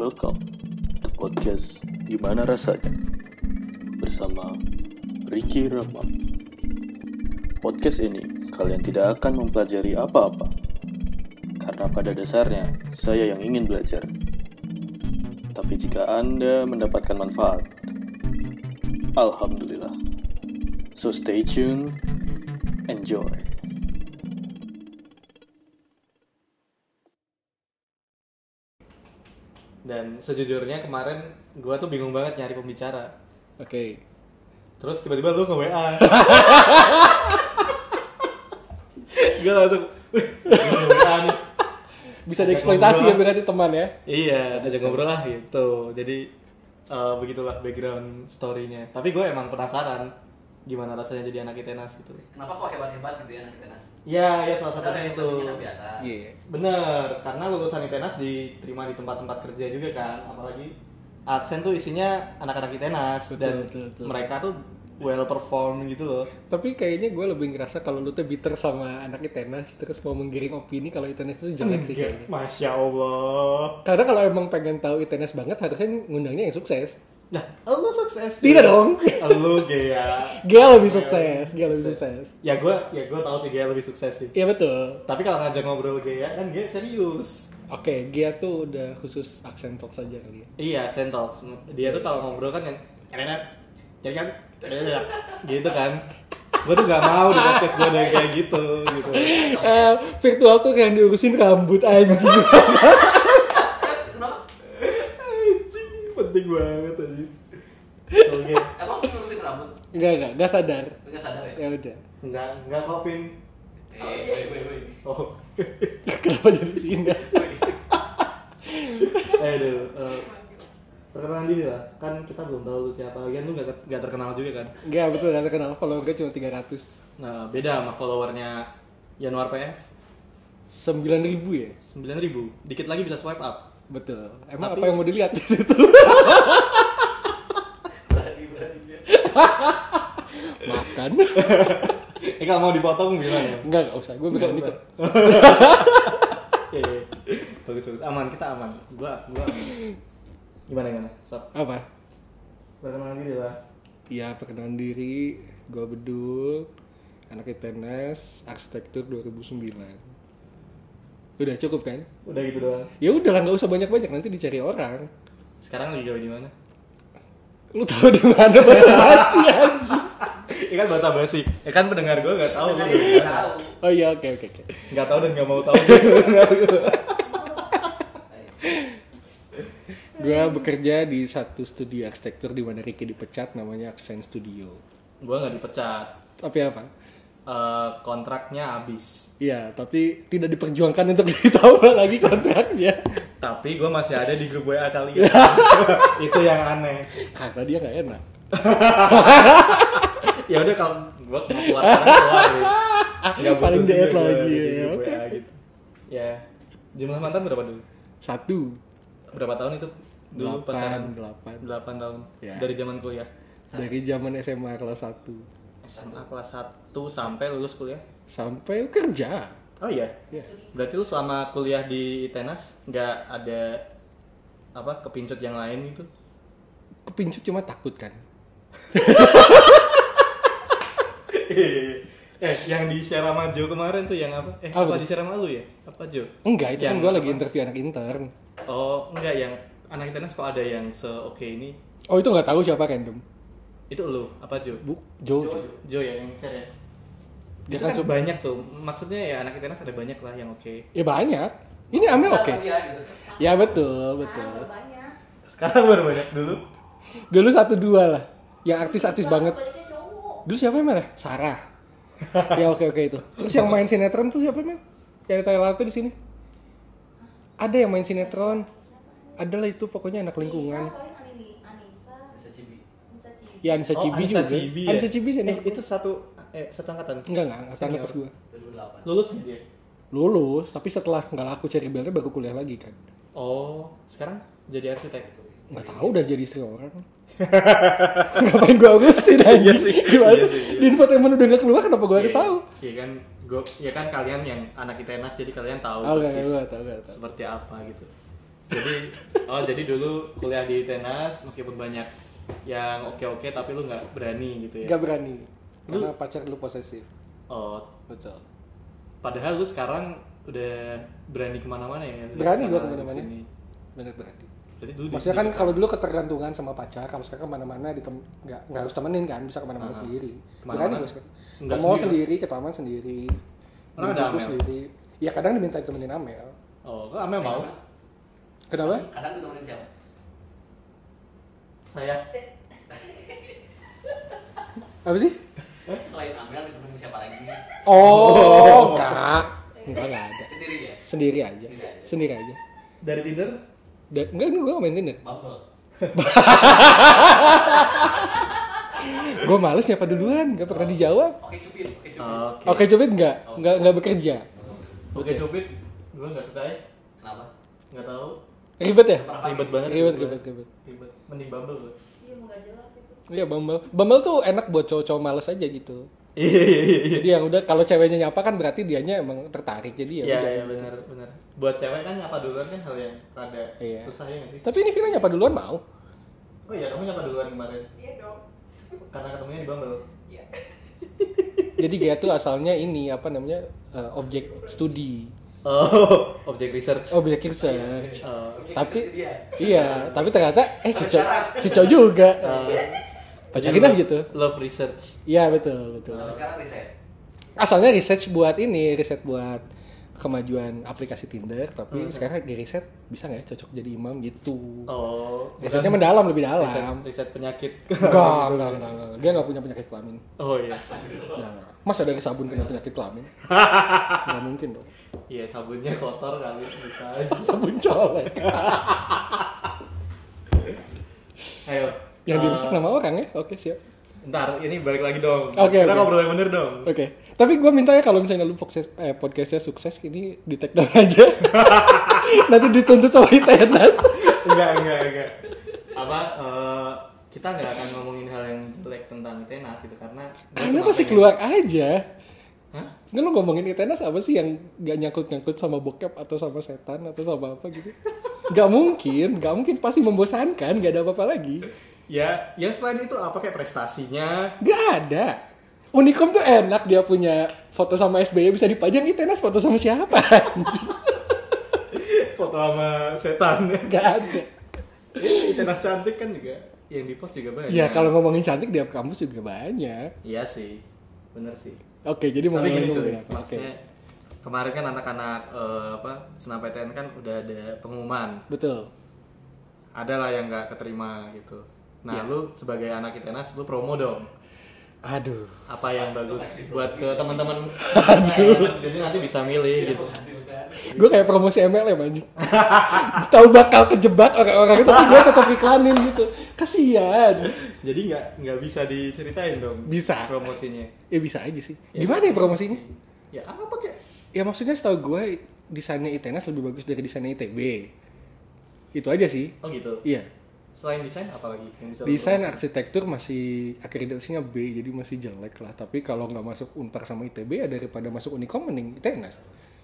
Welcome to podcast Gimana Rasanya bersama Ricky Rama. Podcast ini kalian tidak akan mempelajari apa-apa karena pada dasarnya saya yang ingin belajar. Tapi jika Anda mendapatkan manfaat, Alhamdulillah. So stay tuned, enjoy. Dan sejujurnya kemarin gue tuh bingung banget nyari pembicara. Oke. Terus tiba-tiba lu nge WA. gue langsung, WA nih. Bisa dieksploitasi ya berarti teman ya. Iya, aja ngobrol lah gitu. Jadi eh, begitulah background story-nya. Tapi gue emang penasaran gimana rasanya jadi anak ITENAS gitu. Kenapa kok hebat-hebat gitu ya anak ITENAS? Iya, ya salah satunya itu. kan biasa. Iya. Bener, karena lulusan ITENAS diterima di tempat-tempat kerja juga kan, apalagi Adsen tuh isinya anak-anak ITENAS Betul, dan betul, betul. mereka tuh well perform gitu loh. Tapi kayaknya gue lebih ngerasa kalau lu tuh bitter sama anak ITENAS terus mau menggiring opini kalau ITENAS itu jelek sih kayaknya. Masya Allah. Karena kalau emang pengen tahu ITENAS banget harusnya ngundangnya yang sukses. Nah, lu sukses. Tidak dong. Lu gaya. Gia lebih sukses, Gia lebih sukses. Ya gue, ya gue tahu sih Gaya lebih sukses sih. Iya betul. Tapi kalau ngajak ngobrol Gaya kan Gaya serius. Oke, Gia tuh udah khusus aksen talk saja kali ya. Iya, sentox. Dia tuh kalau ngobrol kan yang enak jadi kan gitu kan. Gue tuh gak mau di podcast gue kayak gitu gitu. Eh, virtual tuh yang diurusin rambut anjing. Eh, kenapa? Anjing, penting banget anjing. Oke. Emang ngurusin rambut? Enggak, enggak, enggak sadar. Enggak sadar ya? Ya udah. Enggak, enggak Kevin. Eh, woi, woi, woi. Oh. Kenapa jadi sini? eh, dulu. eh, perkenalan diri lah. Kan kita belum tahu lu siapa. Lagian lu gak, gak terkenal juga kan. Enggak, betul enggak terkenal. Follower gue cuma 300. Nah, beda sama followernya Januar PF. 9000 ya? 9000. Dikit lagi bisa swipe up. Betul. Emang Tapi- apa yang mau dilihat di situ? Maafkan. Eh kalau mau dipotong gimana? Enggak, enggak usah. Gue berani kok. Iya, iya. bagus bagus aman kita aman gua gua aman. gimana gimana sob Apa? perkenalan diri lah Ya, perkenalan diri. Gue Bedul. Anak ITENAS, arsitektur 2009. Udah cukup kan? udah gitu doang Ya udah lah, nggak usah banyak-banyak nanti dicari orang. sekarang lagi di mana Lu tahu di mana bahasa basi anjing. ya kan bahasa basi ya kan pendengar gua nggak tahu mana. tahu. Oh iya, oke oke oke. nggak tahu dan nggak mau tahu pendengar. Gue bekerja di satu studio arsitektur di mana Ricky dipecat namanya Accent Studio. gua nggak dipecat Tapi apa? Eh, kontraknya habis Iya, tapi tidak diperjuangkan untuk ditambah lagi kontraknya. tapi gua masih ada di grup WA kalian itu yang aneh Karena dia nggak enak. ya udah kalau mau keluar keluar ya. Paling gua lagi, ya, oke. WA gitu ya jumlah mantan berapa dulu Satu. berapa tahun itu dulu Delapan, pacaran delapan. 8 tahun Ya. dari zaman kuliah Dari zaman SMA kelas 1 SMA kelas 1 sampai lulus kuliah sampai kerja. oh iya Ya. berarti lu selama kuliah di ITENAS nggak ada apa kepincut yang lain gitu Kepincut cuma takut kan. eh yang di share sama Jo kemarin tuh yang apa eh Apa apa, di share sama lu ya apa Jo Enggak, itu kan Yang gue lagi apa? interview anak intern. oh enggak yang anak ITENAS kok ada yang se oke ini Oh itu nggak tahu siapa random. Itu lu apa Jo Bu, Jo. Jo. Jo ya yang share ya Dia itu kan kan banyak tuh maksudnya ya anak ITENAS ada banyak lah yang oke Ya banyak. Ini Amel oke. Dia gitu. Ya betul, betul. banyak sekarang baru banyak dulu Dulu satu dua lah. Yang artis-artis banget. Dulu siapa Mel? Sarah. ya oke oke itu. Terus yang main sinetron tuh siapa Mel? Yang Thailand tuh di sini. Ada yang main sinetron. Ada lah itu pokoknya anak lingkungan. Paling Anini, Anissa cibi. Anissa Cibi Ya Anissa Oh, Cibi Anissa juga. Cibi ya? Anissa Cibi sih. Eh, itu satu eh satu angkatan. Enggak enggak, angkatan Senior. atas gue. 2008. Lulus dia. Lulus, tapi setelah nggak laku cari belnya baru kuliah lagi kan. Oh, sekarang jadi arsitek. Nggak tahu udah jadi istri orang. Ngapain gue urusin aja Iya sih, Gimana iya sih? iya. Di infotainment udah nggak keluar kenapa gue harus Iya, tahu? Iya kan, gue, ya kan kalian yang anak ITENAS jadi kalian tahu Oh, enggak, persis gue tahu, tahu. seperti apa gitu. Jadi Oh jadi dulu kuliah di Tenas meskipun banyak yang oke-oke tapi lu nggak berani gitu ya? Gak berani. Karena pacar lu posesif. Oh, Betul. padahal lu sekarang udah berani ke mana-mana ya? Berani gua ke mana-mana. Bener berani. Berarti dulu di- Maksudnya kan kalau dulu ketergantungan sama pacar, kalau sekarang ke mana-mana ditem nggak nggak harus temenin kan, bisa ke mana-mana Ah. sendiri. Ke mana-mana? Berani gue sekarang. Ke Nggak mall sendiri? ke taman sendiri. Orang ada Amel? sendiri. Ya kadang diminta temenin Amel. Oh, kok Amel mau? Kenapa? Kadang lu temenin siapa? Saya. Apa sih? Selain Amel ditemenin siapa lagi? Oh, enggak. Enggak, enggak ada. Sendiri ya? Sendiri aja. Sendiri aja. Dari Tinder? Da enggak, gue gak main Tinder. Bumble. Gue males nyapa duluan, gak pernah dijawab. Oke cupid, oke cupid. Oke. Oke, coba enggak, enggak, enggak bekerja. Oke, cupid. Gue nggak suka ya. Kenapa? Nggak tahu. Ribet ya? Ribet banget. Ribet, ribet, ribet. Ribet. Mending Bumble. Iya mau gak jelas itu. Iya, Bumble. Bumble tuh enak buat cowok-cowok males aja gitu. Iya iya iya. Jadi yang udah kalau ceweknya nyapa kan berarti dianya emang tertarik. Jadi ya Iya udah. iya benar benar. Buat cewek kan nyapa duluan kan hal yang rada Iya. susah ya nggak sih? Tapi ini Vina nyapa duluan mau. Oh iya kamu nyapa duluan kemarin Iya dong. karena ketemunya di Bumble. Iya. Jadi dia tuh asalnya ini apa namanya eh, objek studi, Oh, objek research. objek research. Oh, Oke, Tapi- itu dia. Iya, tapi ternyata eh Tapi cocok, cocok juga. uh, Pacarin lah gitu. Love research. Iya betul betul. Sampai sekarang riset. Asalnya research buat ini, riset buat kemajuan aplikasi Tinder, tapi Hmm. sekarang di riset bisa nggak ya cocok jadi imam gitu. Oh, Risetnya bukan mendalam lebih riset, dalam. riset penyakit. Enggak, enggak, enggak, enggak. Dia nggak punya penyakit kelamin. Oh iya. Enggak, enggak. Masa dari sabun kena penyakit kelamin? Nggak mungkin dong. Iya sabunnya kotor kali bisa. Sabun colek. Ayo. Yang eh, dirusak nama orang ya? Oke, siap. Ntar ini balik lagi dong. Oke, Kita oke. ngobrol yang bener dong. Oke. Tapi gue minta ya kalau misalnya lu podcast, eh, podcastnya sukses, ini di take down aja. Nanti dituntut sama ITNAS. enggak enggak enggak apa eh, kita nggak akan ngomongin hal yang jelek tentang tenas itu karena Karena pengen- keluar aja. Nggak lu ngomongin ITNAS apa sih yang gak nyangkut-nyangkut sama bokep atau sama setan atau sama apa gitu? Gak mungkin, gak mungkin pasti membosankan, gak ada apa-apa lagi. ya ya selain itu apa kayak prestasinya Gak ada. Unicom tuh enak dia punya foto sama SBY bisa dipajang ITNAS foto sama siapa? foto sama setan Gak ada. tenas cantik kan juga yang di post juga banyak Ya kalau ngomongin cantik di kampus juga banyak. iya sih bener sih Oke, jadi mau tapi gini ngomongin cuy apa? Oke. maksudnya kemarin kan anak-anak eh, apa senam PTN kan udah ada pengumuman Betul. ada lah yang nggak keterima gitu nah Ya. lu sebagai anak ITENAS lu promo dong Aduh. apa yang bagus buat ke teman-teman Aduh. jadi nanti bisa milih gitu Gue kayak promosi MLM anjing. Tahu bakal kejebak orang-orang itu tapi gue tetap iklanin gitu. Kasian. jadi nggak nggak bisa diceritain dong Bisa. promosinya Ya bisa aja sih. Gimana ya promosinya? ya apa kayak Ya maksudnya setahu gue desainnya ITNAS lebih bagus dari desainnya ITB. Itu aja sih. oh gitu Iya. selain desain apa lagi yang bisa Desain arsitektur masih akreditasinya B, jadi masih jelek lah. Tapi kalau nggak masuk Unpar sama ITB ya daripada masuk Unicom mending ITNAS.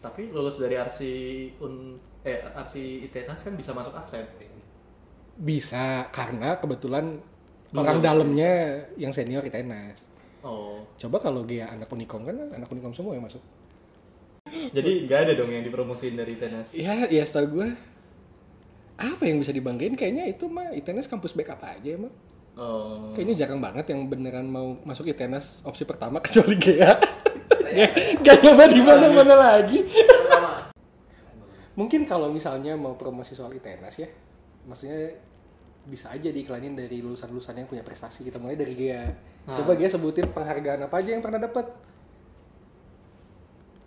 Tapi lulus dari arsi un eh arsi ITENAS kan bisa masuk aksen Bisa karena kebetulan Belum orang dalamnya yang senior ITNAS. oh Coba kalau dia anak Unicom kan anak Unicom semua yang masuk. jadi nggak ada dong yang dipromosiin dari ITENAS Ya, ya setahu gue apa yang bisa dibanggain kayaknya itu mah ITNAS kampus backup aja emang. oh Kayaknya jarang banget yang beneran mau masuk ITNAS opsi pertama kecuali Gea. Gak nyoba di mana-mana lagi. Mungkin kalau misalnya mau promosi soal ITNAS ya, maksudnya bisa aja diiklanin dari lulusan-lulusan yang punya prestasi. Kita mulai dari Gea. Coba Gea sebutin penghargaan apa aja yang pernah dapat.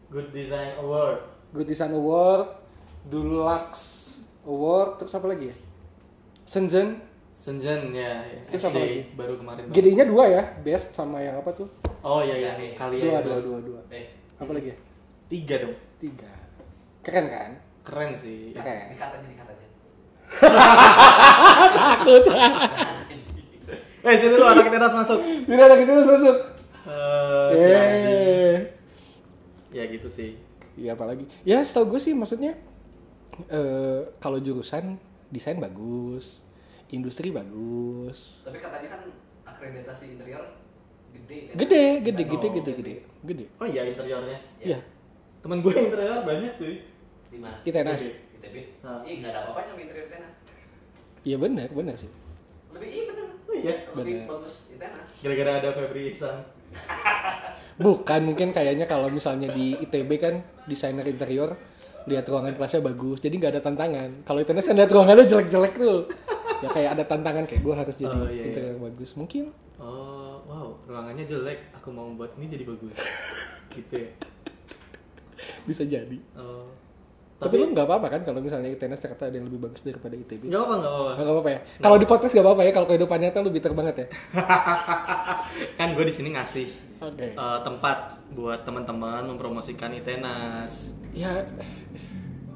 good design award Good Design Award, Dulux Award, terus apa lagi ya? Shenzhen. Senjen ya, ya. Terus apa SD lagi? baru kemarin GD-nya dua ya, best sama yang apa tuh? Oh iya iya kali Dua, ya dua, dua, dua. Eh, Apa lagi ya? tiga dong Tiga. Keren kan? keren sih Keren. dikat aja, dikat aja. Takut. eh sini lu anak ITENAS masuk ada gitu terus masuk. Eh, si anjing. Eh. ya gitu sih Iya apalagi? Ya setahu gue sih maksudnya eh kalau jurusan desain bagus industri bagus Tapi katanya kan akreditasi interior gede kan? gede gede Oh, gede gede gede gede Oh iya interiornya. iya Temen gue interior banyak cuy. Di mana? ITNAS ITB. Ih, nggak ada apa-apa sama interior tenas. iya benar benar sih Lebih iya bener. Oh iya. Lebih Bener. bagus ITNAS. Gara-gara ada Febri Ihsan. bukan mungkin kayaknya kalau misalnya di ITB kan desainer interior lihat ruangan kelasnya bagus jadi nggak ada tantangan kalau ITNS kan lihat ruangannya jelek-jelek tuh ya kayak ada tantangan kayak gue harus jadi Oh, iya, iya. interior yang bagus mungkin Oh, wow, ruangannya jelek. Aku mau buat ini jadi bagus. gitu ya. bisa jadi Oh. tapi, lu nggak apa-apa kan kalau misalnya ITNS ternyata ada yang lebih bagus daripada ITB Gak apa nggak apa. Nggak apa-apa ya. Kalau di podcast nggak apa-apa ya. Kalau kehidupan nyata lu bitter banget ya. kan gue di sini ngasih Oke. eh, tempat buat teman-teman mempromosikan Itenas. Ya,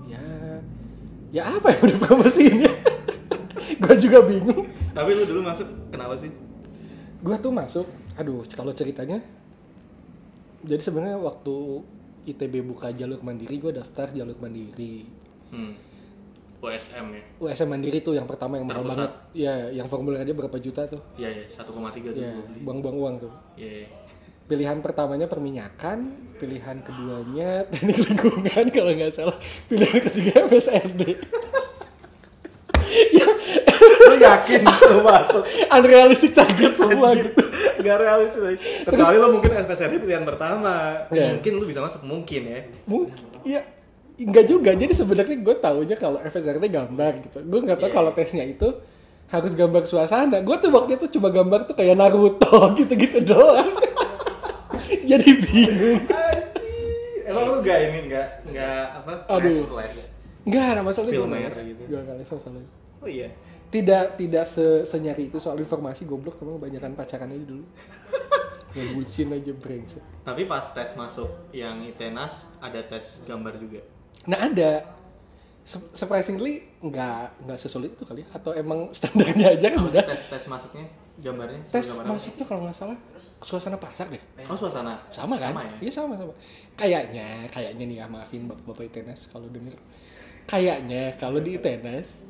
ya, ya apa yang udah promosiin ya? gue juga bingung. Tapi lu dulu masuk kenapa sih? Gue tuh masuk. Aduh, kalau ceritanya. Jadi sebenarnya waktu ITB buka jalur mandiri, gue daftar jalur mandiri. Hmm. USM ya. USM mandiri tuh yang pertama yang mahal banget. Ya, yang formulir aja berapa juta tuh. Iya ya, 1,3 tuh Ya, buang-buang uang tuh. Iya. Pilihan pertamanya perminyakan, pilihan keduanya teknik lingkungan kalau nggak salah, pilihan ketiga FSND. Ya, yakin lu masuk? unrealistic target semua gitu. Gak realistis. Kecuali lu mungkin FSRD pilihan pertama. Iya. Mungkin lu bisa masuk mungkin ya. Mungkin, ya enggak juga. Jadi sebenarnya gue taunya kalau FSRD gambar gitu. Gue nggak tahu Iya. kalau tesnya itu harus gambar suasana. Gue tuh waktu itu cuma gambar tuh kayak Naruto gitu-gitu doang. Jadi bingung. Emang lu gak ini gak gak apa? Aduh. Les, les. Enggak, ada masalah gue nggak les. gitu. Gue nggak les masalahnya. Oh iya. Tidak tidak se senyari itu soal informasi goblok emang kebanyakan pacaran aja dulu. Ngebucin aja brengsek. Tapi pas tes masuk yang Itenas ada tes gambar juga. Nah ada Sur- surprisingly nggak nggak sesulit itu kali ya? atau emang standarnya aja kan Apa udah tes tes masuknya gambarnya? Tes gambar apa? masuknya kalau nggak salah suasana pasar deh Oh suasana. sama kan Sama ya. iya sama sama kayaknya kayaknya nih ya maafin bapak-bapak ITENAS kalau denger kayaknya kalau di ITENAS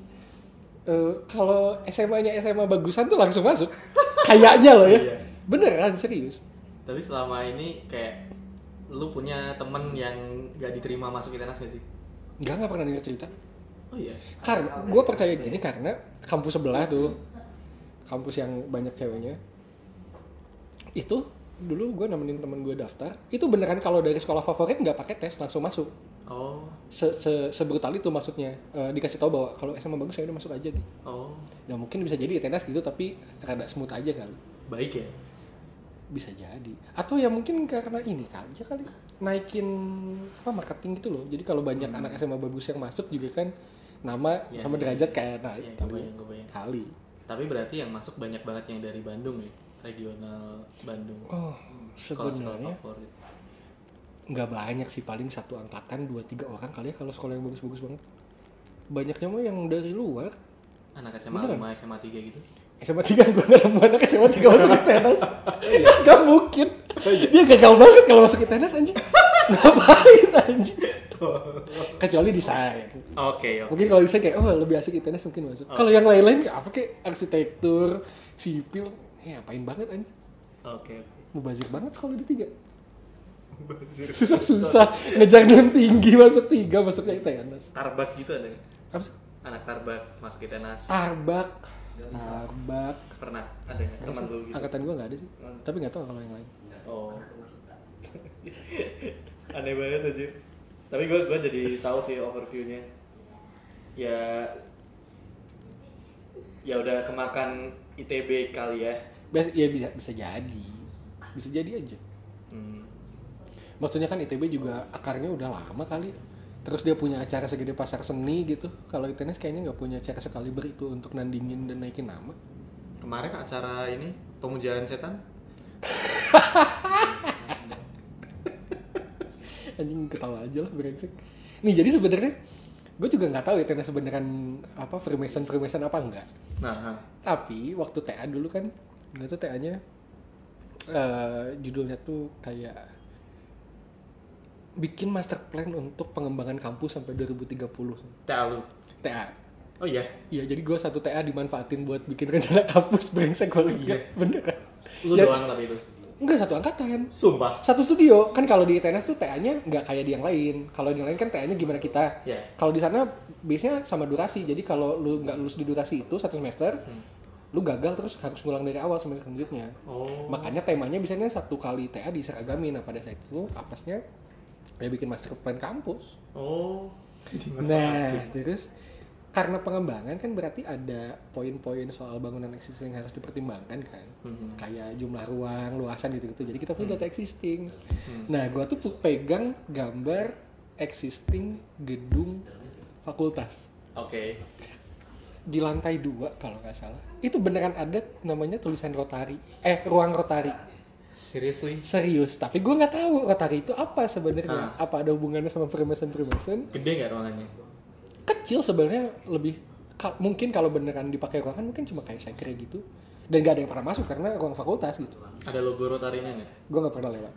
eh, kalau SMA-nya SMA bagusan tuh langsung masuk kayaknya loh ya Iya. beneran serius Tapi selama ini kayak lu punya temen yang gak diterima masuk Itenas gak sih? nggak nggak pernah denger cerita Oh iya. karena gue percaya gini karena kampus sebelah tuh kampus yang banyak ceweknya itu dulu gue nemenin temen gue daftar itu beneran kalau dari sekolah favorit nggak pakai tes langsung masuk Oh. se, se sebrutal itu maksudnya Eh, dikasih tahu bahwa kalau SMA bagus saya udah masuk aja gitu Oh. nah mungkin bisa jadi tenas gitu tapi rada smooth aja kali Baik ya. bisa jadi atau ya mungkin karena ini kali aja kali naikin apa marketing gitu loh jadi kalau banyak anak SMA bagus yang masuk juga kan nama Hmm. Ya, sama ya. derajat kayak naik Ya, kali kebayang, kebayang. kali Tapi berarti yang masuk banyak banget yang dari Bandung ya. Regional Bandung. oh Sekolah-sekolah sebenarnya favorit. Nggak banyak sih paling satu angkatan dua tiga orang kali ya kalau sekolah yang bagus-bagus banget. Banyaknya mah yang dari luar. Anak SMA Beneran? 5, SMA 3 gitu. SMA 3 gue nggak nemu anak SMA 3 masuk ke tenas Gak mungkin. Dia gagal banget kalau masuk ke tenas anjing. Ngapain anjing? Kecuali desain. Oke, oke. Mungkin kalau desain kayak oh lebih asik di tenas mungkin masuk. Kalau yang lain-lain apa kayak arsitektur, sipil Ya apain banget anjing? Oke, oke. Mubazir banget sekolah di tiga Susah-susah Ngejar nun tinggi masuk tiga masuknya tenas Tarbak gitu ada nggak? Apa sih? Anak Tarbak masuk Itenas. Arbak Arbak Pernah ada nggak teman lu gitu? Angkatan gue gak ada sih Tapi gak tahu kalau yang lain Oh. Aneh banget aja. Tapi gue gue jadi tahu sih overviewnya. Ya ya udah kemakan ITB kali ya. Biasa, ya bisa bisa jadi bisa jadi aja Hmm. Maksudnya kan ITB juga akarnya udah lama kali. Terus dia punya acara segede pasar seni gitu. Kalau ITNS kayaknya nggak punya acara sekaliber itu untuk nandingin dan naikin nama. Kemarin acara ini pemujaan setan. anjing ketawa aja lah brengsek. Nih jadi sebenarnya gue juga nggak tahu ITNS sebenarnya apa Freemason Freemason apa enggak. Nah, ha. tapi waktu TA dulu kan nggak tuh TA nya eh, judulnya tuh kayak bikin master plan untuk pengembangan kampus sampai 2030 TA lu. TA Oh iya. Iya, jadi gue satu TA dimanfaatin buat bikin rencana kampus brengsek banget. Iya. Bener kan? Lu Ya, doang tapi itu. Enggak satu angkatan. Sumpah. Satu studio. Kan kalau di ITNS tuh TA-nya nggak kayak di yang lain. Kalau di yang lain kan TA-nya gimana kita. Iya. Kalau di sana biasanya sama durasi. Jadi kalau lu nggak lulus di durasi itu satu semester, lu gagal terus harus ngulang dari awal semester selanjutnya. Oh. Makanya temanya biasanya satu kali TA diseragamin. Nah pada saat itu apesnya ya bikin master plan kampus. Oh. Nah, terus karena pengembangan kan berarti ada poin-poin soal bangunan existing yang harus dipertimbangkan kan. Mhm. Kayak jumlah ruang, luasan gitu-gitu. Jadi kita punya data existing. Nah, gua tuh pegang gambar existing gedung fakultas Oke. di lantai dua kalau nggak salah. Itu beneran ada namanya tulisan rotari. Eh, ruang rotari. Seriously? Serius, tapi gua nggak tahu rotari itu apa sebenarnya. Apa ada hubungannya sama Freemason-Freemason? Gede nggak ruangannya? kecil sebenarnya lebih ka- mungkin kalau beneran dipakai ruangan mungkin cuma kayak sekre gitu dan gak ada yang pernah masuk karena ruang fakultas gitu Ada logo Rotarinya nggak? gue nggak pernah lewat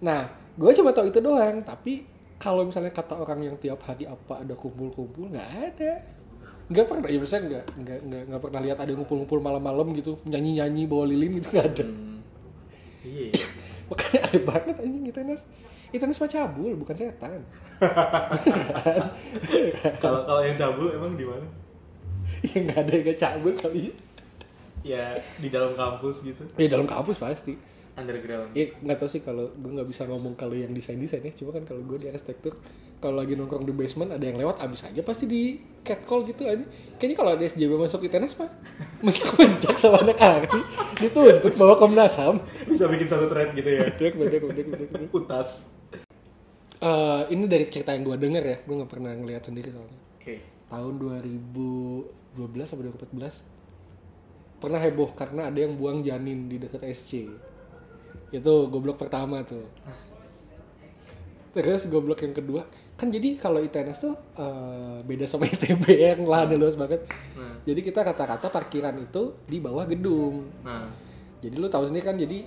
nah gue cuma tahu itu doang tapi kalau misalnya kata orang yang tiap hari apa ada kumpul-kumpul nggak ada nggak pernah ya misalnya nggak nggak nggak pernah lihat ada yang ngumpul-ngumpul malam-malam gitu nyanyi-nyanyi bawa lilin gitu nggak ada Hmm. Iya. makanya aneh banget anjing itu Nas itu Nas mah cabul bukan setan Kalau kalau yang cabul emang di mana? ya nggak ada yang cabul kali ya Ya di dalam kampus gitu. ya dalam kampus pasti Underground. Ya nggak tahu sih kalau gue nggak bisa ngomong kalau yang desain desain ya. Cuma kan kalau gue di arsitektur, kalau lagi nongkrong di basement ada yang lewat abis aja pasti di catcall gitu aja. Kayaknya kalau ada SJB masuk ITNS mah mesti kepencak sama anak aksi dituntut bawa Komnas Ham. Bisa bikin satu thread gitu ya. Bedek, bedek, bedek, bedek, bedek. Utas. Eh, ini dari cerita yang gue denger ya, gue nggak pernah ngeliat sendiri soalnya. Oke. Tahun 2012 atau 2014 pernah heboh karena ada yang buang janin di dekat SC. Itu goblok pertama tuh. Terus goblok yang kedua, kan jadi kalau ITNS tuh eh, beda sama ITB yang lahannya luas banget. Nah. Jadi kita rata-rata parkiran itu di bawah gedung. Nah. Jadi lu tahu sendiri kan jadi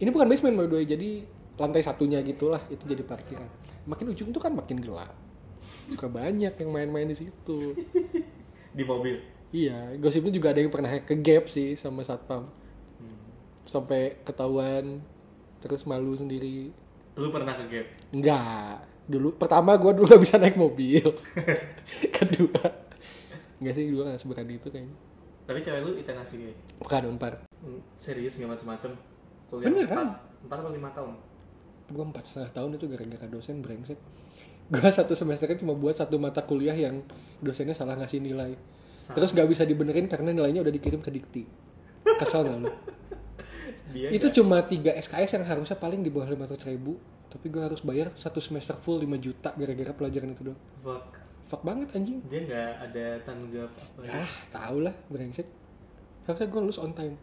ini bukan basement by the way, jadi lantai satunya gitulah itu jadi parkiran. Makin ujung tuh kan makin gelap. Suka banyak yang main-main di situ. Di mobil. Iya, gosipnya juga ada yang pernah ke gap sih sama satpam. Sampai ketahuan terus malu sendiri. Lu pernah ke gap? Enggak. Dulu pertama gua dulu gak bisa naik mobil. Kedua Enggak sih, dua gak seberani itu kayaknya. Tapi cewek lu ITNAS juga ya? Bukan umpar. Hmm, Serius nggak macem-macem? Kuliah Beneran? empat, empat atau lima tahun? Gua empat setengah tahun itu gara-gara dosen brengsek. Gua satu semester kan cuma buat satu mata kuliah yang dosennya salah ngasih nilai. Terus gak bisa dibenerin karena nilainya udah dikirim ke dikti. Kesel gak lu? Dia itu nggak- cuma 3 SKS yang harusnya paling di bawah 500 ribu tapi gue harus bayar satu semester full 5 juta gara-gara pelajaran itu doang fuck. fuck banget anjing Dia nggak ada tanggung jawab apa ya? ah tau lah brengsek harusnya gue lulus on time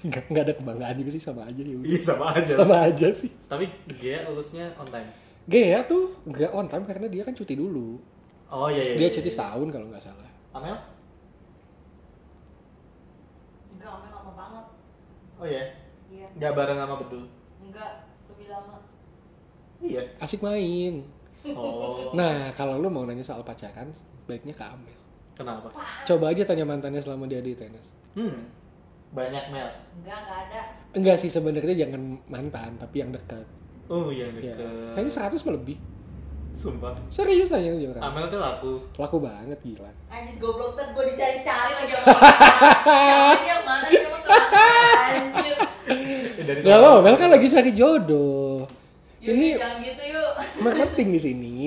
nggak nggak ada kebanggaan juga sih sama aja ya. Iya sama aja. sama aja sih Tapi dia lulusnya on time. Gea tuh nggak on time karena dia kan cuti dulu Oh iya iya. dia iya, cuti iya. setahun kalau nggak salah Amel? Enggak, Amel. Oh iya. Iya. Nggak bareng sama Bedul. Enggak, lebih lama. Iya. asik main Oh. nah kalau lu mau nanya soal pacaran baiknya ke Amel Kenapa? coba aja tanya mantannya selama dia di tenis Hmm. Banyak Mel. Enggak, enggak ada. enggak sih sebenarnya jangan mantan tapi yang dekat Oh iya Ya, deket. kayaknya 100 mah lebih. Sumpah. Serius tanya aja orang. Amel tuh laku. Laku banget gila. Anjir goblok ter gue dicari-cari lagi sama Siapa dia mana sih anjir. Dari Gak lo, Mel kan lagi cari jodoh. Yuk, Ini yuk, jangan gitu yuk. marketing di sini.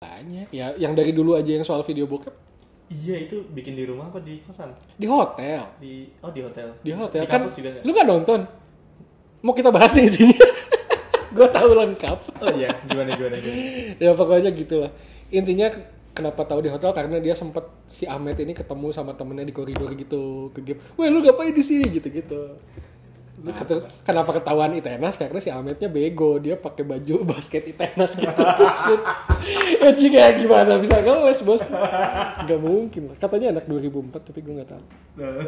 Banyak ya, yang dari dulu aja yang soal video bokep Iya itu bikin di rumah apa di kosan? di hotel. Di oh di hotel. Di hotel Di kan. juga nggak? Lu nggak nonton? Mau kita bahas nih isinya. Gue tahu lengkap. Oh iya, gimana gimana gimana. ya pokoknya gitulah intinya kenapa tahu di hotel karena dia sempet si Ahmed ini ketemu sama temennya di koridor gitu ke game wah lu ngapain di sini gitu gitu Nah, terus kenapa ketahuan Itenas? Karena si Ahmednya bego, dia pakai baju basket Itenas gitu. Anjing kayak gimana bisa ngeles bos? Gak mungkin lah. Katanya anak 2004 tapi gue nggak tahu. Nah,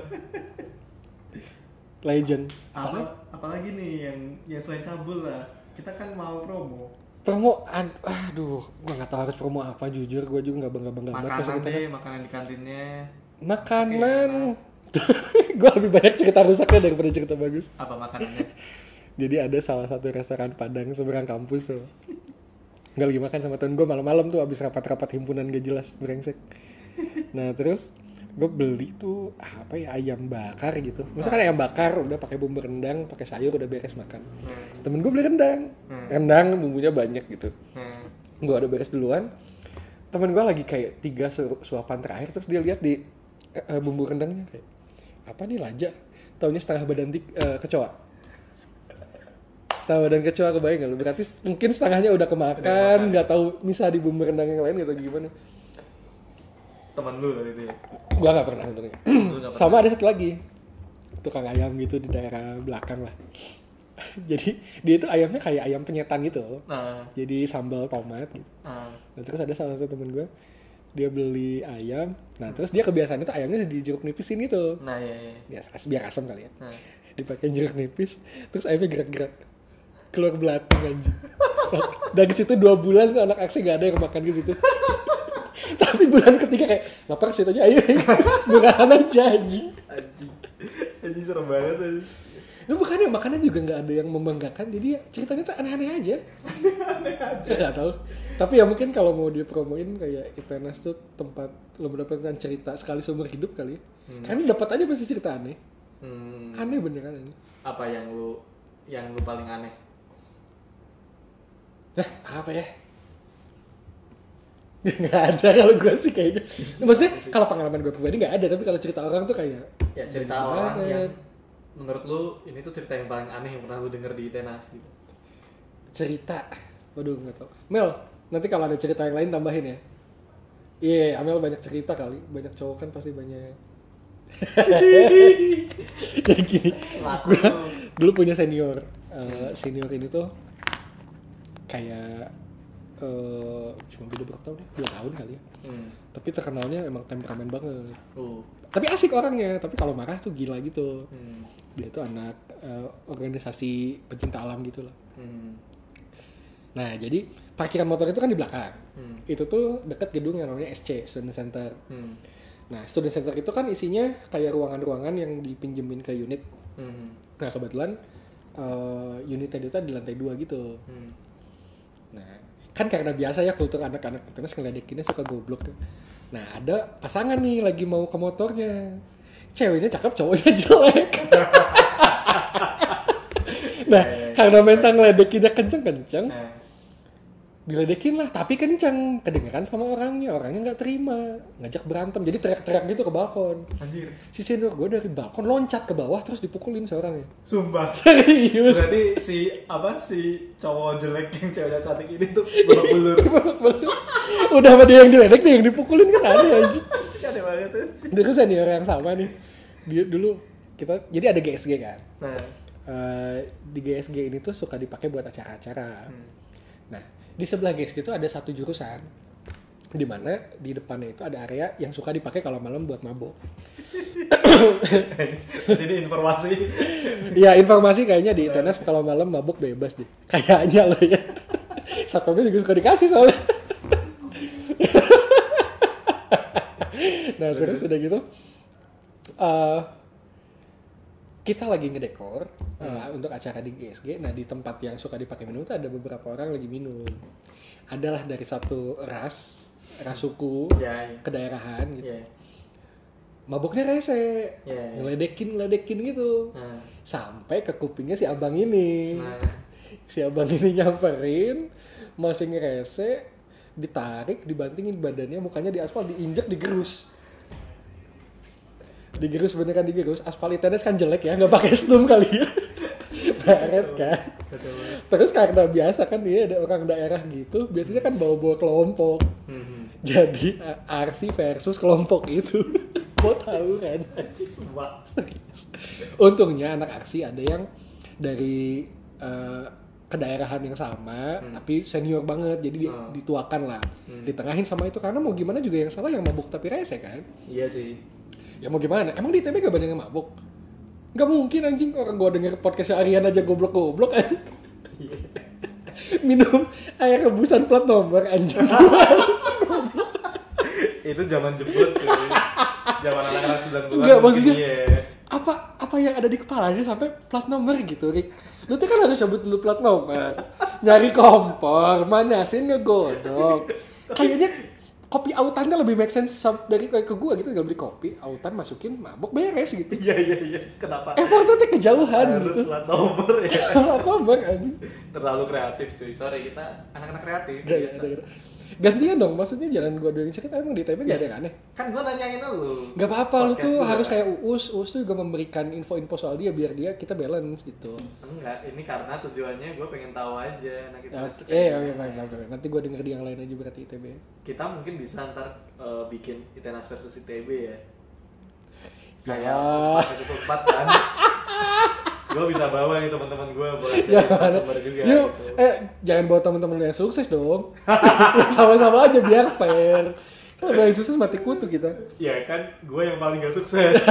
Legend. apa apalagi nih yang yang selain cabul lah kita kan mau promo Promo, an aduh, gue nggak tahu harus promo apa. Jujur, gue juga nggak bangga bangga makanan deh makanan di kantinnya Makanan. gue lebih banyak cerita rusaknya daripada cerita bagus. apa makanannya Jadi ada salah satu restoran Padang seberang kampus tuh. Nggak lagi makan sama temen gue malam-malam tuh abis rapat-rapat himpunan gak jelas brengsek. Nah terus gue beli tuh apa ya ayam bakar gitu. Maksudnya kan ayam bakar udah pakai bumbu rendang, pakai sayur udah beres makan. Temen gue beli rendang, rendang bumbunya banyak gitu. nah, Gue udah beres duluan. Temen gue lagi kayak tiga su- suapan terakhir terus dia lihat di eh, bumbu rendangnya kayak apa nih laja? Taunya setengah badan tik, eh, kecoa setengah badan kecoa kebayang gak lu? Berarti mungkin setengahnya udah kemakan, nggak tahu misah di bumbu rendang yang lain gitu gimana. Teman lu tadi itu ya Gua nggak pernah sebenarnya. Sama ada satu lagi. Tukang ayam gitu di daerah belakang lah. Jadi dia itu ayamnya kayak ayam penyetan gitu. nah Jadi sambal tomat gitu. nah Nah, terus ada salah satu temen gue dia beli ayam. Nah, terus dia kebiasaannya tuh ayamnya di jeruk nipisin gitu. nah ya ya Biasa biar asam kali ya. nah dipakai jeruk nipis terus ayamnya gerak-gerak keluar belatung anjing dari situ dua bulan tuh anak aksi gak ada yang makan ke situ tapi bulan ketiga kayak lapar situ aja ayo. Murahan aja anjing. Anjing. Anjing serem banget anjing. Lu bukannya makanan juga nggak ada yang membanggakan jadi ya ceritanya tuh aneh-aneh aja. Aneh-aneh aja. Nggak tahu. Tapi ya mungkin kalau mau dia promoin kayak Itenas tuh tempat lo mendapatkan cerita sekali seumur hidup kali ya. Karena dapat aja pasti cerita aneh. Hmm, aneh beneran aneh apa yang lu yang lu paling aneh? Nah, apa ya? Nggak ada kalau gue sih kayaknya. Maksudnya kalau pengalaman gue pribadi nggak ada, tapi kalau cerita orang tuh kayak ya cerita orang banget. yang menurut lu ini tuh cerita yang paling aneh yang pernah lu denger di Tenas gitu cerita. Waduh nggak tau. Mel, nanti kalau ada cerita yang lain tambahin ya. Iya, Amel banyak cerita kali. Banyak cowok kan pasti banyak. Kayak gini. Gue dulu punya senior. Eh, senior ini tuh kayak eh cuma beda berapa tahun ya? Dua tahun kali ya. hmm. Tapi terkenalnya emang temperamen banget. uh tapi asik orangnya tapi kalau marah tuh gila gitu hmm. dia tuh anak eh, organisasi pecinta alam gitu lah Hmm. nah jadi parkiran motor itu kan di belakang Hmm. itu tuh deket gedung yang namanya SC Student Center Hmm. nah Student Center itu kan isinya kayak ruangan-ruangan yang dipinjemin ke unit Hmm. nah kebetulan eh, unitnya itu di lantai dua gitu Hmm. Nah, kan karena biasa ya kultur anak-anak terus ngeledekinnya suka goblok tuh. Nah, ada pasangan nih lagi mau ke motornya. Ceweknya cakep, cowoknya jelek. nah, karena mental ngeledekinnya kenceng-kenceng, Nah, diledekin lah, tapi kenceng. Kedengeran sama orangnya, orangnya nggak terima. Ngajak berantem, jadi teriak-teriak gitu ke balkon. anjir Si senior gue dari balkon loncat ke bawah terus dipukulin seorangnya. sumpah Serius. berarti si apa si cowok jelek yang ceweknya cantik ini tuh babak belur Udah sama dia yang diledek, dia yang dipukulin kan banget anjing. Dulu senior yang sama nih. Dia dulu kita jadi ada GSG kan. nah Eh, di GSG ini tuh suka dipakai buat acara-acara. Hmm. Nah, di sebelah GSG itu ada satu jurusan di mana di depannya itu ada area yang suka dipakai kalau malam buat mabok. jadi informasi Iya, informasi kayaknya di tenas kalau malam mabuk bebas deh. Kayaknya loh ya. Satpamnya juga suka dikasih soalnya. nah, terus udah gitu. eh, kita lagi ngedekor eh, untuk acara di GSG. Nah, di tempat yang suka dipakai minum tuh ada beberapa orang lagi minum. Adalah dari satu ras, ras suku, ya ya kedaerahan gitu. ya Mabuknya rese, Iya, iya. ngeledekin ngeledekin gitu nah sampai ke kupingnya si abang ini Nah. si abang ini nyamperin masih ngerese ditarik dibantingin badannya mukanya di aspal diinjek digerus digerus beneran digerus. Aspal tenis kan jelek ya nggak pakai stum kali ya. Baret kan. Terus karena biasa kan dia ada orang daerah gitu biasanya kan bawa-bawa kelompok. Hmm. jadi A- RC versus kelompok itu. Mau tahu kan. Serius. Untungnya anak aksi ada yang dari eh, kedaerahan yang sama tapi senior banget. Jadi di- Hmm. dituakan lah. Ditengahin sama itu karena mau gimana juga yang salah yang mabuk tapi rese kan. Iya sih. Ya mau gimana? Emang di ITB gak banyak yang mabuk? Gak mungkin anjing. Orang gua denger podcastnya Arian aja goblok-goblok kan minum air rebusan plat nomor anjing. Itu zaman jebut cuy. Zaman anak-anak 90-an. Enggak, mungkin maksudnya- Iya. apa apa yang ada di kepalanya sampai plat nomor gitu Rick? Lu tuh kan harus sebut dulu plat nomor. Nyari kompor manasin ngegodok. Kayaknya kopi autannya lebih make sense dari kayak ke gua gitu tinggal beli kopi autan masukin mabok beres gitu Iya iya iya. Kenapa? effortnya tuh kejauhan Harus gitu plat nomor ya. nomor anjing Terlalu kreatif cuy. Sorry kita anak-anak kreatif. Gak, biasa. gak, gak. Gantian dong maksudnya jangan gua doain cerita emang di ITB gak ada yang aneh Kan gua nanyain lu. Gak apa-apa, lu tuh gua. harus kayak Uus, Uus tuh juga memberikan info-info soal dia biar dia kita balance gitu. Enggak, ini karena tujuannya gue pengen tahu aja nah kita Ya, Oke, kayak eh, oke, baik, baik, baik. Nanti gue denger di yang lain aja berarti ITB. kita mungkin bisa ntar eh, bikin Itenas versus ITB ya Ya. kayak versus empat kan gue bisa bawa nih teman-teman gue boleh Ya, jadi sumber juga Yuk, gitu. eh jangan bawa teman-teman lu yang sukses dong. Sama-sama aja biar fair. Kalau yang sukses mati kutu kita. ya kan gue yang paling gak sukses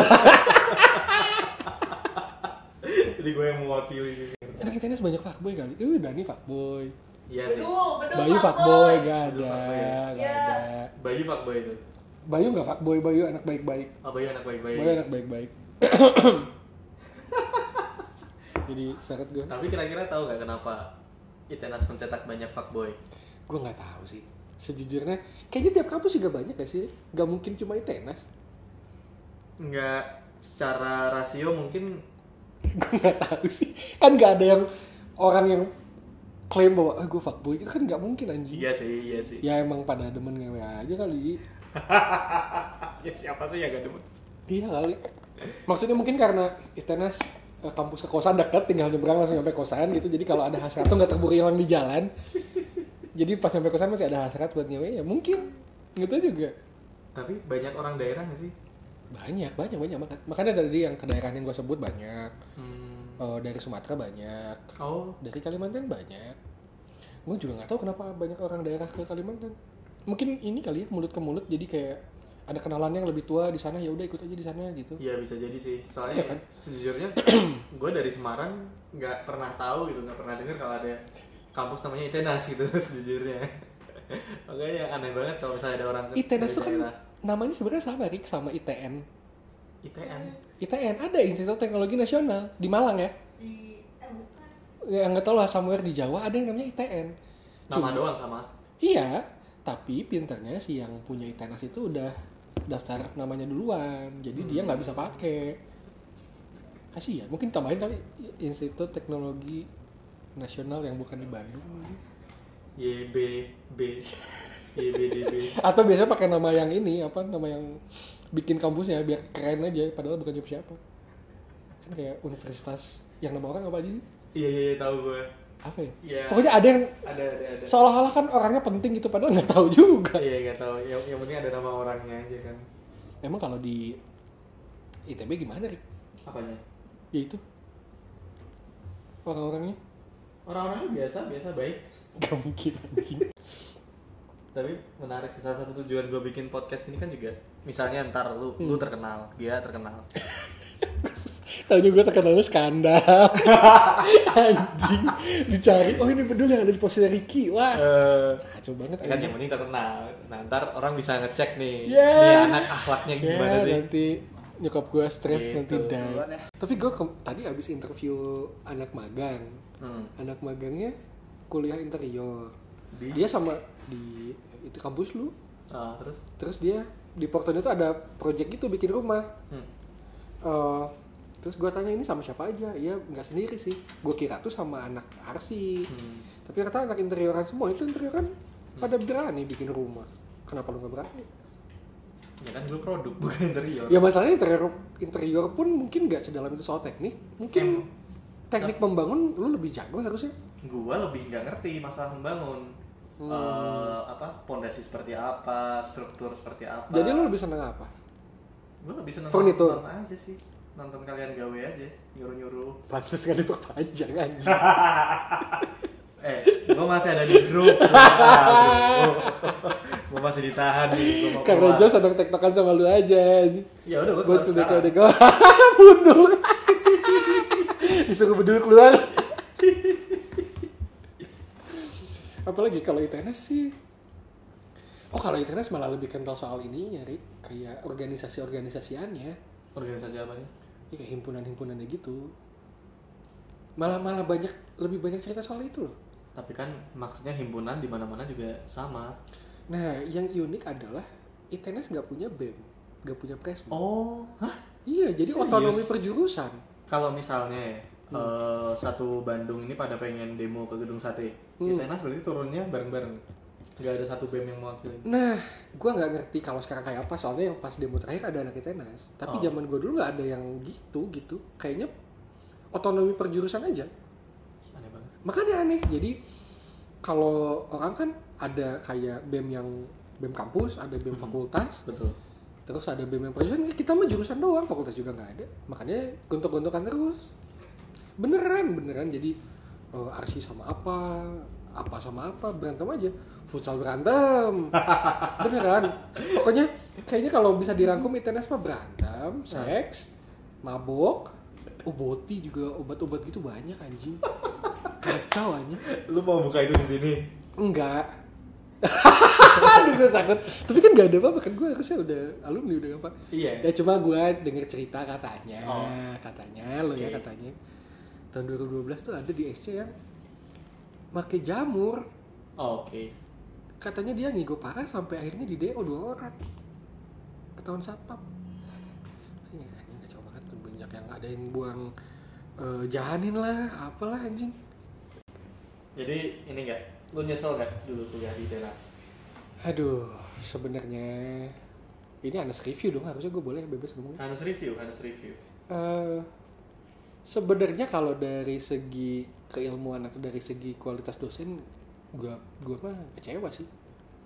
jadi gue yang mewakili gitu. Enak ITNS banyak fuckboy kali. Itu Dani fuckboy. iya sih Bedul, bedul Bayu fuckboy. gak ada, fuckboy. gak Ya. ada. Bayu fuckboy itu Bayu gak fuckboy, Bayu anak baik-baik. oh Bayu anak baik-baik Bayu anak baik-baik. Jadi seret gue. tapi kira-kira tahu gak kenapa Itenas mencetak banyak fuckboy Gue nggak tahu sih. Sejujurnya, kayaknya tiap kampus juga banyak gak sih? Gak mungkin cuma ITNAS. Enggak secara rasio mungkin gue nggak tahu sih. Kan nggak ada yang orang yang klaim bahwa ah, gue fuckboy itu kan nggak mungkin anjing. iya sih iya sih Ya emang pada demen ngewe aja kali. ya siapa sih yang gak demen Iya kali. Maksudnya mungkin karena ITNAS eh, kampus ke kosan deket, tinggal nyebrang langsung sampai kosan gitu. Jadi kalau ada hasrat tuh nggak terburu hilang di jalan. Jadi pas sampai kosan masih ada hasrat buat nyewe ya mungkin. Gitu juga. tapi banyak orang daerah gak sih Banyak, banyak, banyak. Makanya tadi yang ke daerah yang gue sebut banyak. hmm. Eh, dari Sumatera banyak. oh Dari Kalimantan banyak. Gue juga nggak tahu kenapa banyak orang daerah ke Kalimantan. Mungkin ini kali ya mulut ke mulut jadi kayak ada kenalannya yang lebih tua di sana ya udah ikut aja di sana gitu. iya bisa jadi sih soalnya Iya kan? sejujurnya gue dari Semarang nggak pernah tahu gitu nggak pernah dengar kalau ada kampus namanya ITENAS gitu sejujurnya makanya yang aneh banget kalau misalnya ada orang dari tuh kan namanya sebenarnya sama Rik sama ITN. ITN ITN ada Institut Teknologi Nasional di Malang ya. Di, eh bukan. Ya nggak tahu lah somewhere di Jawa ada yang namanya ITN. nama Cuma- doang sama Iya, tapi pinternya si yang punya ITNAS itu udah daftar namanya duluan, jadi dia nggak bisa pakai. Kasih ya, mungkin tambahin kali Institut Teknologi Nasional yang bukan di Bandung. YBB YBDB Atau biasanya pakai nama yang ini, apa nama yang bikin kampusnya biar keren aja, padahal bukan siapa siapa. Kan kayak universitas yang nama orang apa aja sih? iya iya iya, tahu gue Apa ya? Iya. Pokoknya ada yang ada ada ada seolah-olah kan orangnya penting gitu, padahal nggak tahu juga. iya nggak tahu yang, yang penting ada nama orangnya aja kan Emang kalau di ITB gimana, Rik? apanya Ya itu. Orang-orangnya orang-orangnya biasa biasa baik gak mungkin anjing. tapi menarik sih. salah satu tujuan gue bikin podcast ini kan juga misalnya ntar lu lu terkenal dia terkenal Tahu juga terkenal skandal. anjing. Dicari, oh ini bedul yang ada di posisi Ricky. Wah. Kacau banget kan yang penting terkenal nah ntar orang bisa ngecek nih Yeah. nih anak akhlaknya Ya, gimana sih nanti nyokap gue stres Gitu. nanti die. Tapi gue tadi abis interview anak magang. Hmm. Anak magangnya kuliah interior. Di? Dia sama di itu kampus lu. Ah, terus Terus dia di portonya tuh ada project gitu bikin rumah. hmm. Eh, terus gue tanya ini sama siapa aja? Iya nggak sendiri sih. Gue kira tuh sama anak arsi. Hmm. tapi kata anak interioran semua itu interioran pada berani bikin rumah. Kenapa lu nggak berani? Ya kan gue produk bukan interior. Ya masalahnya interior interior pun mungkin nggak sedalam itu soal teknik. Mungkin teknik membangun lu lebih jago harusnya. Gue lebih nggak ngerti masalah membangun. Hmm. Eh, apa pondasi seperti apa struktur seperti apa. Jadi lu lebih seneng apa? Gue lebih seneng Furnitur. aja sih nonton kalian gawe aja nyuruh-nyuruh Pantes gak diperpanjang anjing. eh gue masih ada di grup gue masih ditahan nih gua Karena. Jo sedang tektokan sama lu aja ya udah gue sudah sekarang. deko Pundung. Disuruh bedul keluar. Apalagi kalau ITNS sih Oh kalau ITNS malah lebih kental soal ini nyari kayak organisasi-organisasiannya organisasi apa nih ya, kayak himpunan-himpunannya gitu. Malah malah banyak lebih banyak cerita soal itu loh. Tapi kan maksudnya himpunan di mana-mana juga sama. Nah yang unik adalah ITNS nggak punya bem nggak punya presma. Oh hah? Iya jadi Serius? otonomi perjurusan. Kalau misalnya eh, satu Bandung ini pada pengen demo ke gedung sate Hmm. ITNAS berarti turunnya bareng-bareng nggak ada satu BEM yang mewakili. Nah gua nggak ngerti kalau sekarang kayak apa soalnya yang pas demo terakhir ada anak ITNS tapi Oh. zaman gua dulu nggak ada yang gitu gitu. Kayaknya otonomi perjurusan aja. Aneh banget. Makanya aneh. Jadi kalau orang kan ada kayak bem yang bem kampus ada bem fakultas. Betul. Terus ada bem yang perjurusan kita mah jurusan doang fakultas juga nggak ada. Makanya gontok-gontokan terus. Beneran beneran. Jadi eh, arsi sama apa apa sama apa berantem aja futsal berantem beneran pokoknya kayaknya kalau bisa dirangkum ITNS mah berantem seks mabok oboti juga obat-obat gitu banyak anjing kacau anjing lu mau buka itu di sini Enggak. Aduh gue takut. Tapi kan gak ada apa-apa kan gue harusnya udah alumni udah apa. Iya. Ya cuma gue denger cerita katanya, Oh. katanya lo ya katanya. Tahun 2012 tuh ada di SC yang pakai jamur. Oh, oke Katanya dia ngigo parah sampai akhirnya di DO dua orang. Ketahuan satpam. Iya, ini kacau banget banyak yang ada yang buang eh, jahanin lah, apalah anjing. jadi ini enggak lu nyesel nggak dulu kuliah di ITNAS Aduh, sebenarnya ini Anas review dong, harusnya gue boleh bebas ngomong. harus review harus review Eh, sebenarnya kalau dari segi keilmuan atau dari segi kualitas dosen, gue gue mah kecewa sih.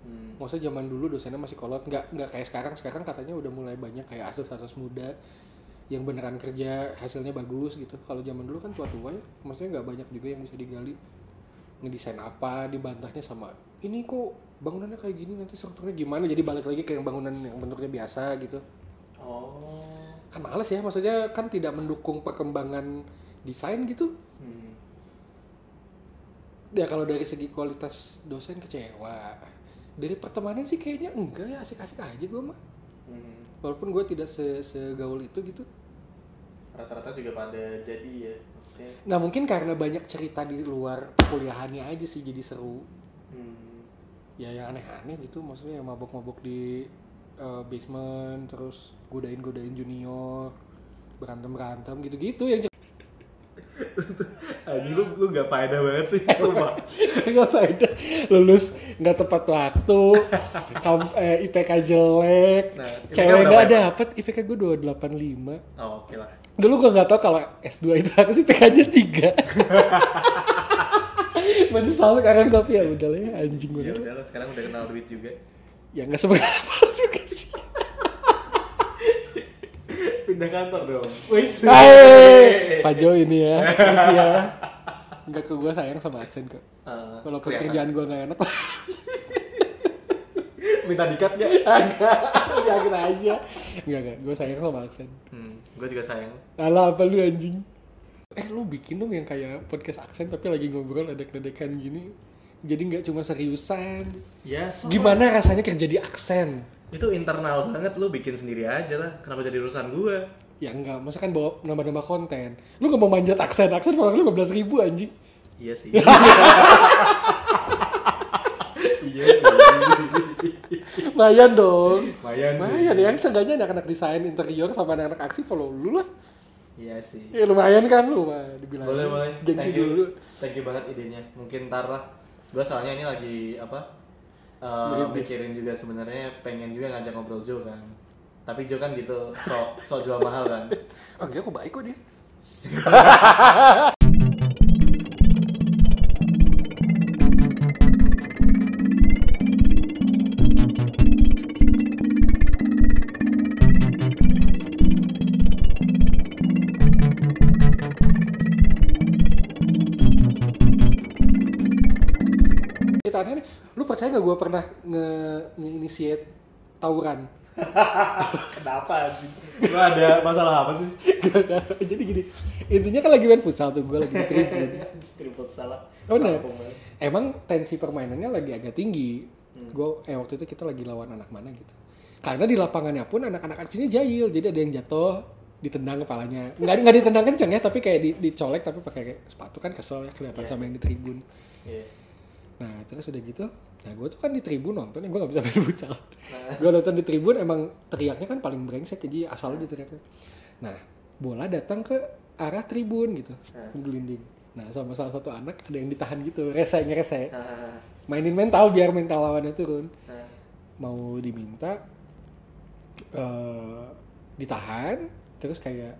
hmm. Maksudnya zaman dulu dosennya masih kolot, nggak nggak kayak sekarang. Sekarang katanya udah mulai banyak kayak asus-asus muda yang beneran kerja hasilnya bagus gitu. Kalau zaman dulu kan tua-tua ya, maksudnya nggak banyak juga yang bisa digali ngedesain apa dibantahnya sama ini kok bangunannya kayak gini nanti strukturnya gimana jadi balik lagi ke yang bangunan yang bentuknya biasa gitu oh kan males ya maksudnya kan tidak mendukung perkembangan desain gitu hmm. ya kalau dari segi kualitas dosen kecewa dari pertemanan sih kayaknya enggak ya asik-asik aja gue mah Hmm. walaupun gue tidak se segaul itu gitu rata-rata juga pada jadi ya maksudnya nah mungkin karena banyak cerita di luar kuliahannya aja sih jadi seru hmm. ya yang aneh-aneh gitu maksudnya yang mabok-mabok di eh, basement terus godain-godain junior berantem-berantem gitu-gitu yang Anjing lu lu nggak faedah banget sih sumpah. Nggak faedah. Lulus nggak tepat waktu kam- eh, IPK jelek Nah, cewek emang? dapet IPK gue 285 oh oke lah. Dulu gue nggak tahu kalau S2 itu harus IPK nya 3 menyesal sekarang tapi ya udah lah ya anjing ya banget udah lah sekarang udah kenal duit juga ya nggak seberapa juga sih pindah kantor dong wih Hai, Pak Jo ini ya, ya. Enggak ke gue sayang sama aksen kok. Eh, Walaupun kelihatan. kerjaan gue nggak enak, minta dikat gak? enggak, yakin aja. Enggak enggak, gue sayang sama aksen. hmm, gue juga sayang Alah apa lu anjing? Eh lu bikin dong yang kayak podcast aksen tapi lagi ngobrol ledek-ledekan gini. Jadi nggak cuma seriusan. ya so Gimana rasanya kerja di aksen? itu internal banget lu bikin sendiri aja lah kenapa jadi urusan gue Ya enggak, masa kan bawa nambah-nambah konten. Lu nggak mau manjat aksen, aksen follower lu 15 ribu anjing. iya sih iya sih Lumayan dong. lumayan sih Lumayan ya, seenggaknya anak-anak desain interior sama anak-anak aksi follow lu lah. iya sih Ya lumayan kan lu mah dibilang. boleh boleh Gengsi Thank you. dulu. thank you banget idenya mungkin ntar lah gue soalnya ini lagi apa eh, Merintis. mikirin juga sebenarnya pengen juga ngajak ngobrol Jo kan tapi Jo kan gitu so so jual mahal kan Oh enggak kok baik kok dia. percaya nggak gue pernah nge nge-initiate tawuran Kenapa anjing? Lu ada masalah apa sih? Gak, gak. jadi gini intinya kan lagi main futsal tuh gue lagi di tribun Tripod salah. Oh, bener. Emang tensi permainannya lagi agak tinggi. Gue eh waktu itu kita lagi lawan anak mana gitu. Karena di lapangannya pun anak-anak sini jahil, jadi ada yang jatuh, ditendang kepalanya. Nggak nggak ditendang kenceng ya, tapi kayak di, dicolek tapi pakai sepatu kan kesel ya kelihatan sama yang di tribun. Iya. Nah terus udah gitu, nah gue tuh kan di tribun nonton, gue gak bisa main futsal. gue nonton di tribun emang teriaknya kan paling brengsek jadi asalnya diteriaknya. Nah bola datang ke arah tribun gitu, gelinding. Nah sama salah satu anak ada yang ditahan gitu, rese ngerese. Nah, Mainin mental biar mental lawannya turun. nah. Mau diminta eh ditahan, terus kayak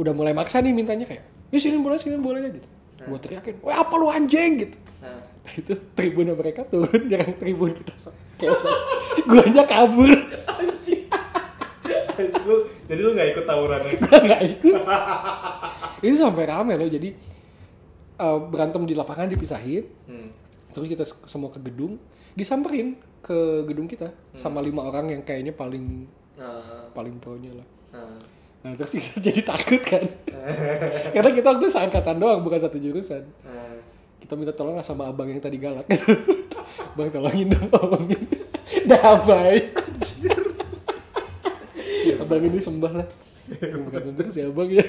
udah mulai maksa nih mintanya kayak, ya sini bola sini bolanya gitu. Gue teriakin, wah apa lu anjing gitu. Nah. Itu tribun mereka turun nyerang tribun kita. Gue aja kabur Jadi lu gak ikut tawurannya? Nggak ikut. Itu sampai rame loh jadi eh, berantem di lapangan dipisahin. Hmm. terus kita semua ke gedung disamperin ke gedung kita sama lima orang yang kayaknya paling Nah, paling pro nya lah. Nah. nah terus kita jadi takut kan. Karena kita waktu seangkatan doang bukan satu jurusan. Nah. Kita minta tolong lah sama abang yang tadi galak. Bang tolongin dong tolongin. Damai. Abang ini sembah lah. Berantem terus ya abang ya